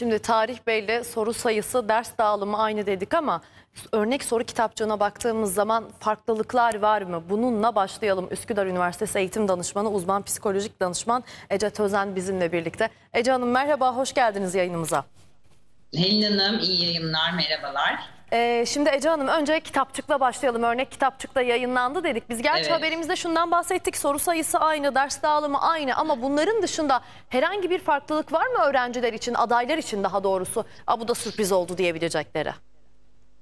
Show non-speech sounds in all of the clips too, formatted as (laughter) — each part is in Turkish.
Şimdi Tarih Bey'le soru sayısı, ders dağılımı aynı dedik ama örnek soru kitapçığına baktığımız zaman farklılıklar var mı? Bununla başlayalım. Üsküdar Üniversitesi Eğitim Danışmanı, uzman psikolojik danışman Ece Tözen bizimle birlikte. Ece Hanım merhaba, hoş geldiniz yayınımıza. Helin Hanım iyi yayınlar, merhabalar. Ee, şimdi Ece Hanım önce kitapçıkla başlayalım. Örnek kitapçıkta yayınlandı dedik. Biz gerçi Evet. haberimizde şundan bahsettik. Soru sayısı aynı, ders dağılımı aynı ama bunların dışında herhangi bir farklılık var mı öğrenciler için, adaylar için daha doğrusu? Aa, bu da sürpriz oldu diyebilecekleri.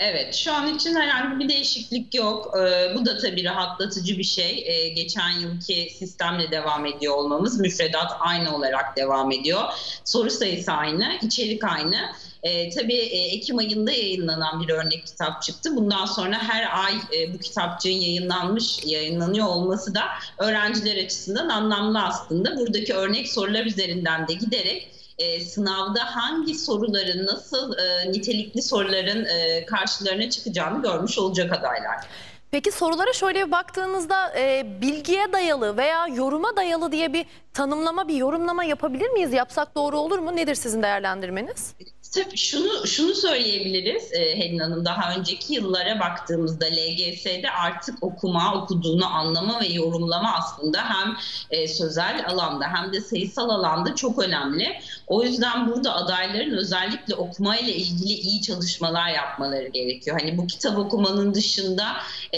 Evet, şu an için herhangi bir değişiklik yok. Ee, bu da tabii rahatlatıcı bir şey. Ee, geçen yılki sistemle devam ediyor olmamız. Müfredat aynı olarak devam ediyor. Soru sayısı aynı, içerik aynı. Ee, tabii e, Ekim ayında yayınlanan bir örnek kitap çıktı. Bundan sonra her ay e, bu kitapçığın yayınlanmış, yayınlanıyor olması da öğrenciler açısından anlamlı aslında. Buradaki örnek sorular üzerinden de giderek e, sınavda hangi soruların nasıl e, nitelikli soruların e, karşılarına çıkacağını görmüş olacak adaylar. Peki sorulara şöyle baktığınızda e, bilgiye dayalı veya yoruma dayalı diye bir tanımlama, bir yorumlama yapabilir miyiz? Yapsak doğru olur mu? Nedir sizin değerlendirmeniz? Tabii şunu şunu söyleyebiliriz e, Helin Hanım daha önceki yıllara baktığımızda LGS'de artık okuma, okuduğunu anlama ve yorumlama aslında hem e, sözel alanda hem de sayısal alanda çok önemli. O yüzden burada adayların özellikle okumayla ilgili iyi çalışmalar yapmaları gerekiyor. Hani bu kitap okumanın dışında e,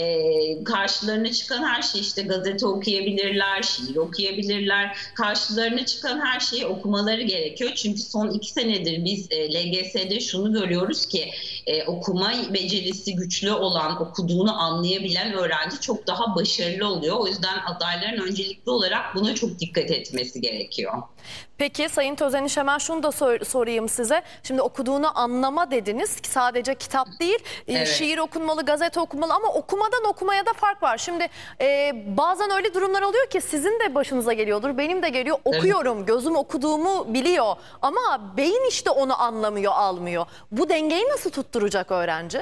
karşılarına çıkan her şey işte gazete okuyabilirler, şiir okuyabilirler. Karşılarına çıkan her şeyi okumaları gerekiyor. Çünkü son iki senedir biz e, LGS'de şunu görüyoruz ki e, okuma becerisi güçlü olan, okuduğunu anlayabilen öğrenci çok daha başarılı oluyor. O yüzden adayların öncelikli olarak buna çok dikkat etmesi gerekiyor. Peki Sayın Tözeniş hemen şunu da sor- sorayım size. Şimdi okuduğunu anlama dediniz ki sadece kitap değil e, Evet. şiir okunmalı, gazete okunmalı ama okumadan okumaya da fark var. Şimdi e, bazen öyle durumlar oluyor ki sizin de başınıza geliyordur, benim de geliyor. Okuyorum, gözüm okuduğumu biliyor ama beyin işte onu anlamıyor, almıyor. Bu dengeyi nasıl tutturacak öğrenci?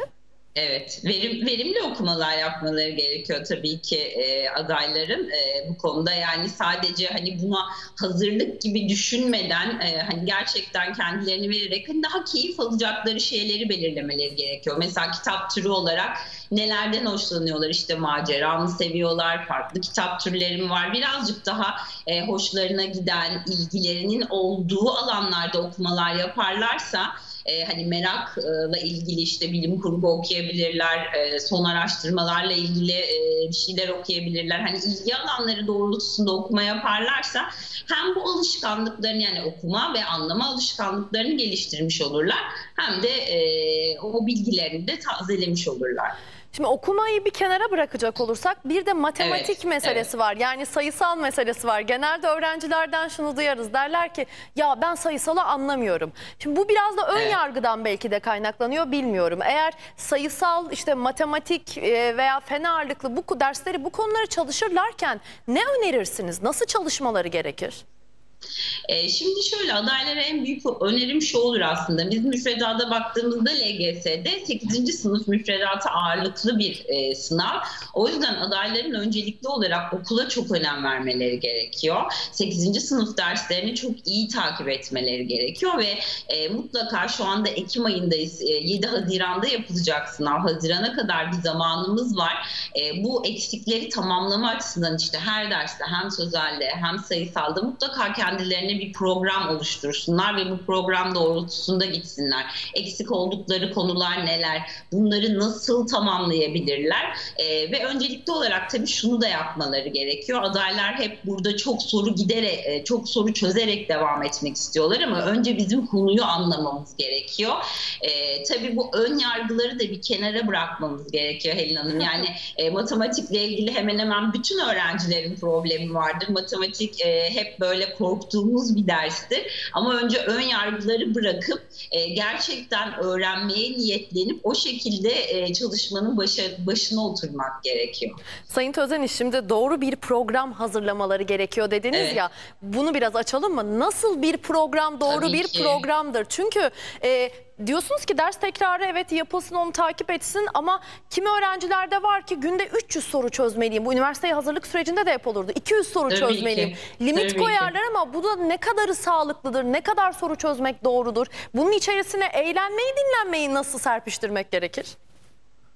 Evet, verim, verimli okumalar yapmaları gerekiyor tabii ki e, adayların e, bu konuda. Yani sadece hani buna hazırlık gibi düşünmeden e, hani gerçekten kendilerini vererek hani daha keyif alacakları şeyleri belirlemeleri gerekiyor. Mesela kitap türü olarak nelerden hoşlanıyorlar? İşte macera mı seviyorlar? Farklı kitap türleri mi var? Birazcık daha e, hoşlarına giden, ilgilerinin olduğu alanlarda okumalar yaparlarsa e, hani merakla ilgili işte bilim kurgu okuyabilirler, e, son araştırmalarla ilgili e, bir şeyler okuyabilirler. Hani ilgi alanları doğrultusunda okuma yaparlarsa hem bu alışkanlıklarını yani okuma ve anlama alışkanlıklarını geliştirmiş olurlar hem de e, o bilgilerini de tazelemiş olurlar. Şimdi okumayı bir kenara bırakacak olursak bir de matematik Evet, meselesi var. Yani sayısal meselesi var. Genelde öğrencilerden şunu duyarız. Derler ki ya ben sayısalı anlamıyorum. Şimdi bu biraz da ön Evet. yargıdan belki de kaynaklanıyor bilmiyorum. Eğer sayısal işte matematik e, veya fen ağırlıklı bu dersleri bu konuları çalışırlarken ne önerirsiniz? Nasıl çalışmaları gerekir? E, şimdi şöyle adaylara en büyük önerim şu olur aslında. Biz müfredata baktığımızda LGS'de 8. sınıf müfredatı ağırlıklı bir e, sınav. O yüzden adayların öncelikli olarak okula çok önem vermeleri gerekiyor. 8. sınıf derslerini çok iyi takip etmeleri gerekiyor ve e, mutlaka şu anda Ekim ayındayız. E, 7 Haziran'da yapılacak sınav. Hazirana kadar bir zamanımız var. E, bu eksikleri tamamlama açısından işte her derste hem sözelde hem sayısalda mutlaka kendilerine bir program oluştursunlar ve bu program doğrultusunda gitsinler. Eksik oldukları konular neler? Bunları nasıl tamamlayabilirler? E, ve öncelikli olarak tabii şunu da yapmaları gerekiyor. Adaylar hep burada çok soru giderek, e, çok soru çözerek devam etmek istiyorlar ama önce bizim konuyu anlamamız gerekiyor. E, tabii bu ön yargıları da bir kenara bırakmamız gerekiyor Helin Hanım. (laughs) Yani e, matematikle ilgili hemen hemen bütün öğrencilerin problemi vardır. Matematik e, hep böyle korktuğumuz bir derstir. Ama önce ön yargıları bırakıp e, gerçekten öğrenmeye niyetlenip o şekilde e, çalışmanın başa, başına oturmak gerekiyor. Sayın Tözeniş şimdi doğru bir program hazırlamaları gerekiyor dediniz Evet. ya. Bunu biraz açalım mı? Nasıl bir program doğru Tabii bir ki. programdır? Çünkü e, diyorsunuz ki ders tekrarı evet yapılsın onu takip etsin ama kimi öğrencilerde var ki günde 300 soru çözmeliyim. Bu üniversiteye hazırlık sürecinde de hep olurdu. 200 soru Tabii çözmeliyim. ki, Limit tabii ki. koyarlar ama bu da ne kadarı sağlıklıdır, ne kadar soru çözmek doğrudur? Bunun içerisine eğlenmeyi, dinlenmeyi nasıl serpiştirmek gerekir?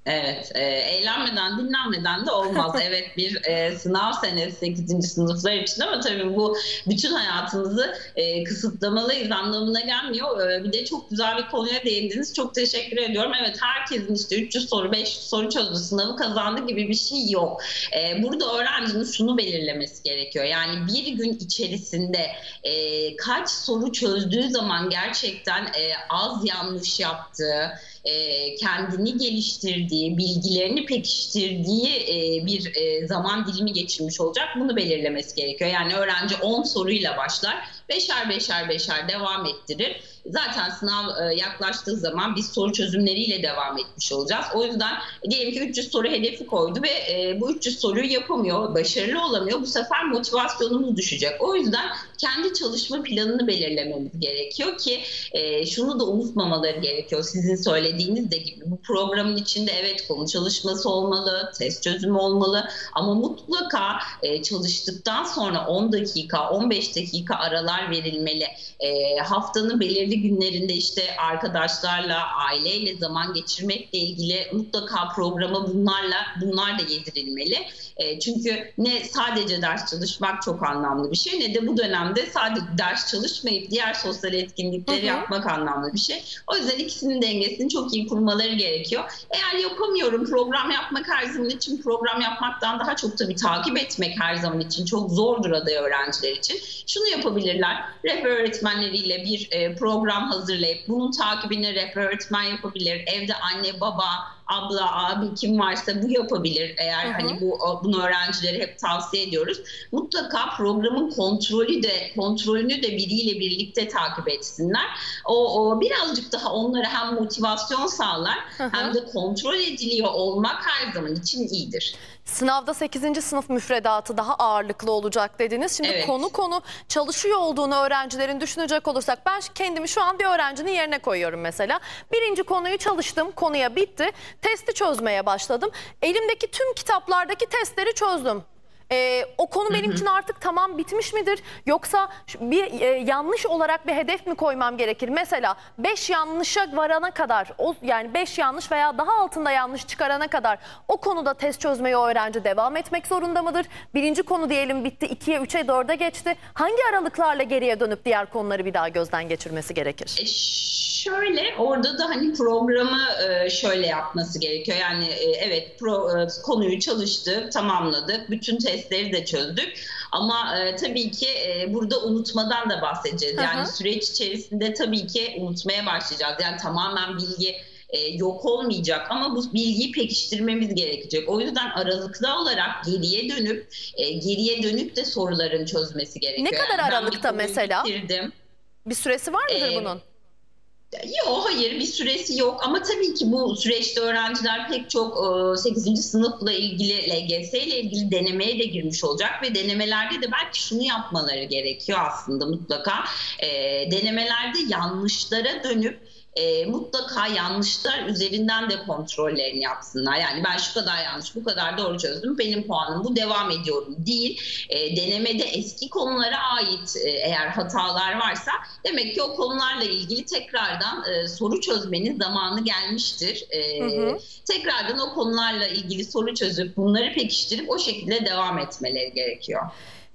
Evet, e, eğlenmeden, dinlenmeden de olmaz. (laughs) evet bir e, sınav senesi 8. sınıflar için ama tabii bu bütün hayatımızı e, kısıtlamalıyız anlamına gelmiyor. E, bir de çok güzel bir konuya değindiniz. Çok teşekkür ediyorum. Evet herkesin işte 300 soru, 500 soru çözdü, sınavı kazandı gibi bir şey yok. E, burada öğrencinin şunu belirlemesi gerekiyor. Yani bir gün içerisinde e, kaç soru çözdüğü zaman gerçekten e, az yanlış yaptığı, e, kendini geliştirdiği, bilgilerini pekiştirdiği e, bir e, zaman dilimi geçirmiş olacak. Bunu belirlemesi gerekiyor. Yani öğrenci 10 soruyla başlar, beşer beşer beşer devam ettirir. Zaten sınav e, yaklaştığı zaman biz soru çözümleriyle devam etmiş olacağız. O yüzden diyelim ki 300 soru hedefi koydu ve e, bu 300 soruyu yapamıyor, başarılı olamıyor. Bu sefer motivasyonumuz düşecek. O yüzden kendi çalışma planını belirlememiz gerekiyor ki e, şunu da unutmamaları gerekiyor. Sizin söylediğiniz de gibi bu programın içinde evet konu çalışması olmalı, test çözümü olmalı ama mutlaka çalıştıktan sonra 10 dakika, 15 dakika aralar verilmeli. E, haftanın belirli günlerinde işte arkadaşlarla, aileyle zaman geçirmekle ilgili mutlaka programa bunlarla bunlar da yedirilmeli. E, çünkü ne sadece ders çalışmak çok anlamlı bir şey ne de bu dönemde sadece ders çalışmayıp diğer sosyal etkinlikleri Hı hı. yapmak anlamlı bir şey. O yüzden ikisinin dengesini çok iyi kurmaları gerekiyor. Eğer yapamıyorum program yapmak her zaman için program yapmaktan daha çok tabii takip etmek her zaman için çok zordur aday öğrenciler için. Şunu yapabilirler. Rehber öğretmenleriyle bir e, program hazırlayıp bunun takibini rehber öğretmen yapabilir. Evde anne, baba, abla, abi kim varsa bu yapabilir. Eğer Hı hı. hani bu bunu öğrencilere hep tavsiye ediyoruz. Mutlaka programın kontrolü de kontrolünü de biriyle birlikte takip etsinler. O, o birazcık daha onlara hem motivasyon sağlar Hı hı. hem de kontrol ediliyor olmak her zaman için iyidir. Sınavda 8. sınıf müfredatı daha ağırlıklı olacak dediniz. Şimdi Evet. konu konu çalışıyor olduğunu öğrencilerin düşünecek olursak ben kendimi şu an bir öğrencinin yerine koyuyorum mesela. Birinci konuyu çalıştım, konuya bitti. Testi çözmeye başladım. Elimdeki tüm kitaplardaki testleri çözdüm. Ee, o konu benim için artık tamam bitmiş midir? Yoksa bir e, yanlış olarak bir hedef mi koymam gerekir? Mesela 5 yanlışa varana kadar, o yani 5 yanlış veya daha altında yanlış çıkarana kadar o konuda test çözmeye o öğrenci devam etmek zorunda mıdır? Birinci konu diyelim bitti, 2'ye, 3'e, 4'e geçti. Hangi aralıklarla geriye dönüp diğer konuları bir daha gözden geçirmesi gerekir? E, şöyle orada da hani programı e, şöyle yapması gerekiyor. Yani e, evet pro, e, konuyu çalıştık, tamamladık, bütün testleri de çözdük. Ama e, tabii ki e, burada unutmadan da bahsedeceğiz. Yani süreç içerisinde tabii ki unutmaya başlayacağız. Yani tamamen bilgi e, yok olmayacak ama bu bilgiyi pekiştirmemiz gerekecek. O yüzden aralıklı olarak geriye dönüp e, geriye dönüp de soruların çözmesi gerekiyor. Ne kadar Yani aralıkta mesela? bitirdim. Bir süresi var mıdır Ee, bunun? Yok hayır bir süresi yok ama tabii ki bu süreçte öğrenciler pek çok e, 8. sınıfla ilgili LGS ile ilgili denemeye de girmiş olacak ve denemelerde de belki şunu yapmaları gerekiyor aslında mutlaka E, denemelerde yanlışlara dönüp e, mutlaka yanlışlar üzerinden de kontrollerini yapsınlar. Yani ben şu kadar yanlış, bu kadar doğru çözdüm, benim puanım bu, devam ediyorum değil. E, denemede eski konulara ait e, eğer hatalar varsa demek ki o konularla ilgili tekrardan e, soru çözmenin zamanı gelmiştir. E, Hı hı. Tekrardan o konularla ilgili soru çözüp bunları pekiştirip o şekilde devam etmeleri gerekiyor.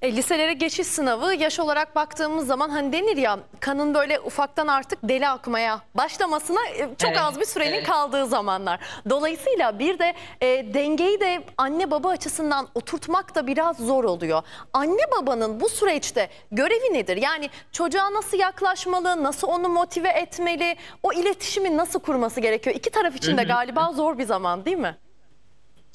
E, liselere geçiş sınavı yaş olarak baktığımız zaman hani denir ya kanın böyle ufaktan artık deli akmaya başlamasına e, çok Evet, az bir sürenin evet. kaldığı zamanlar. Dolayısıyla bir de e, dengeyi de anne baba açısından oturtmak da biraz zor oluyor. Anne babanın bu süreçte görevi nedir? Yani çocuğa nasıl yaklaşmalı, nasıl onu motive etmeli, o iletişimi nasıl kurması gerekiyor? İki taraf için de galiba zor bir zaman değil mi?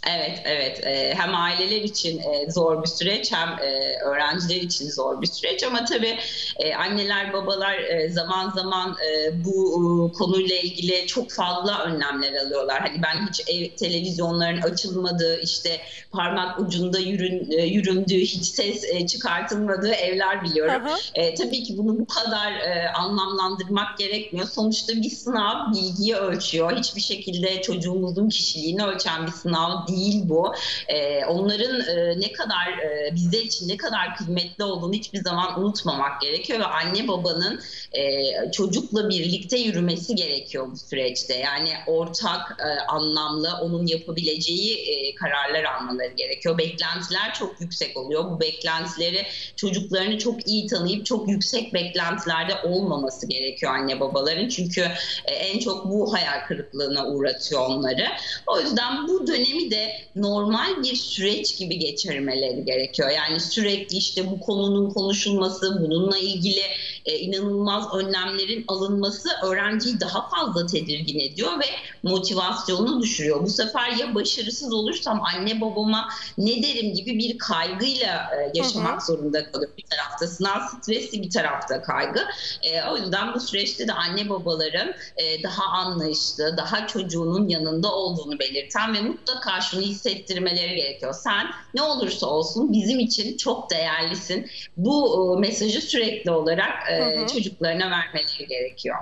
Evet, evet. Ee, hem aileler için e, zor bir süreç hem e, öğrenciler için zor bir süreç. Ama tabii e, anneler, babalar zaman zaman bu konuyla ilgili çok fazla önlemler alıyorlar. Hani ben hiç ev, televizyonların açılmadığı, işte parmak ucunda yürün, yüründüğü, hiç ses çıkartılmadığı evler biliyorum. Hı. E, tabii ki bunu bu kadar anlamlandırmak gerekmiyor. Sonuçta bir sınav bilgiyi ölçüyor. Hiçbir şekilde çocuğumuzun kişiliğini ölçen bir sınav değil bu. E, onların e, ne kadar e, bizler için ne kadar kıymetli olduğunu hiçbir zaman unutmamak gerekiyor ve anne babanın e, çocukla birlikte yürümesi gerekiyor bu süreçte. Yani ortak, e, anlamlı, onun yapabileceği e, kararlar almaları gerekiyor. Beklentiler çok yüksek oluyor. Bu beklentileri çocuklarını çok iyi tanıyıp çok yüksek beklentilerde olmaması gerekiyor anne babaların. Çünkü e, en çok bu hayal kırıklığına uğratıyor onları. O yüzden bu dönemi de normal bir süreç gibi geçirmeleri gerekiyor. Yani sürekli işte bu konunun konuşulması, bununla ilgili e, inanılmaz önlemlerin alınması öğrenciyi daha fazla tedirgin ediyor ve motivasyonunu düşürüyor. Bu sefer ya başarısız olursam anne babama ne derim gibi bir kaygıyla e, yaşamak Hı hı. zorunda kalıyor. Bir tarafta sınav stresi, bir tarafta kaygı. E, o yüzden bu süreçte de anne babaların e, daha anlayışlı, daha çocuğunun yanında olduğunu belirten ve mutlaka şunu hissettirmeleri gerekiyor. Sen ne olursa olsun bizim için çok değerlisin. Bu e, mesajı sürekli olarak e, Hı hı. çocuklarına vermeleri gerekiyor.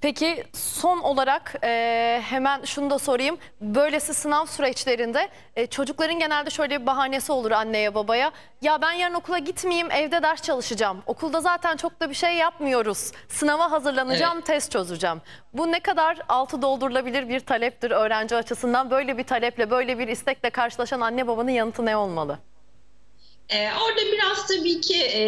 Peki son olarak e, hemen şunu da sorayım. Böylesi sınav süreçlerinde e, çocukların genelde şöyle bir bahanesi olur anneye babaya. Ya ben yarın okula gitmeyeyim evde ders çalışacağım. Okulda zaten çok da bir şey yapmıyoruz. Sınava hazırlanacağım, test çözeceğim. Bu ne kadar altı doldurulabilir bir taleptir öğrenci açısından. Böyle bir taleple, böyle bir istekle karşılaşan anne babanın yanıtı ne olmalı? Ee, orada biraz tabii ki e,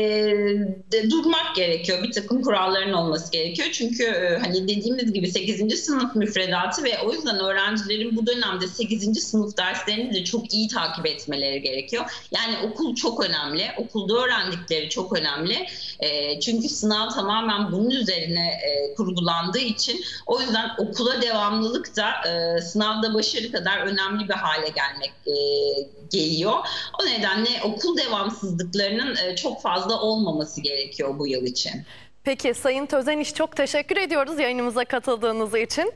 de durmak gerekiyor. Bir takım kuralların olması gerekiyor. Çünkü e, hani dediğimiz gibi 8. sınıf müfredatı ve o yüzden öğrencilerin bu dönemde 8. sınıf derslerini de çok iyi takip etmeleri gerekiyor. Yani okul çok önemli. Okulda öğrendikleri çok önemli. E, çünkü sınav tamamen bunun üzerine e, kurgulandığı için o yüzden okula devamlılık da e, sınavda başarı kadar önemli bir hale gelmek e, geliyor. O nedenle okul devamsızlıklarının e, çok fazla olmaması gerekiyor bu yıl için. Peki Sayın Tözeniş çok teşekkür ediyoruz yayınımıza katıldığınız için.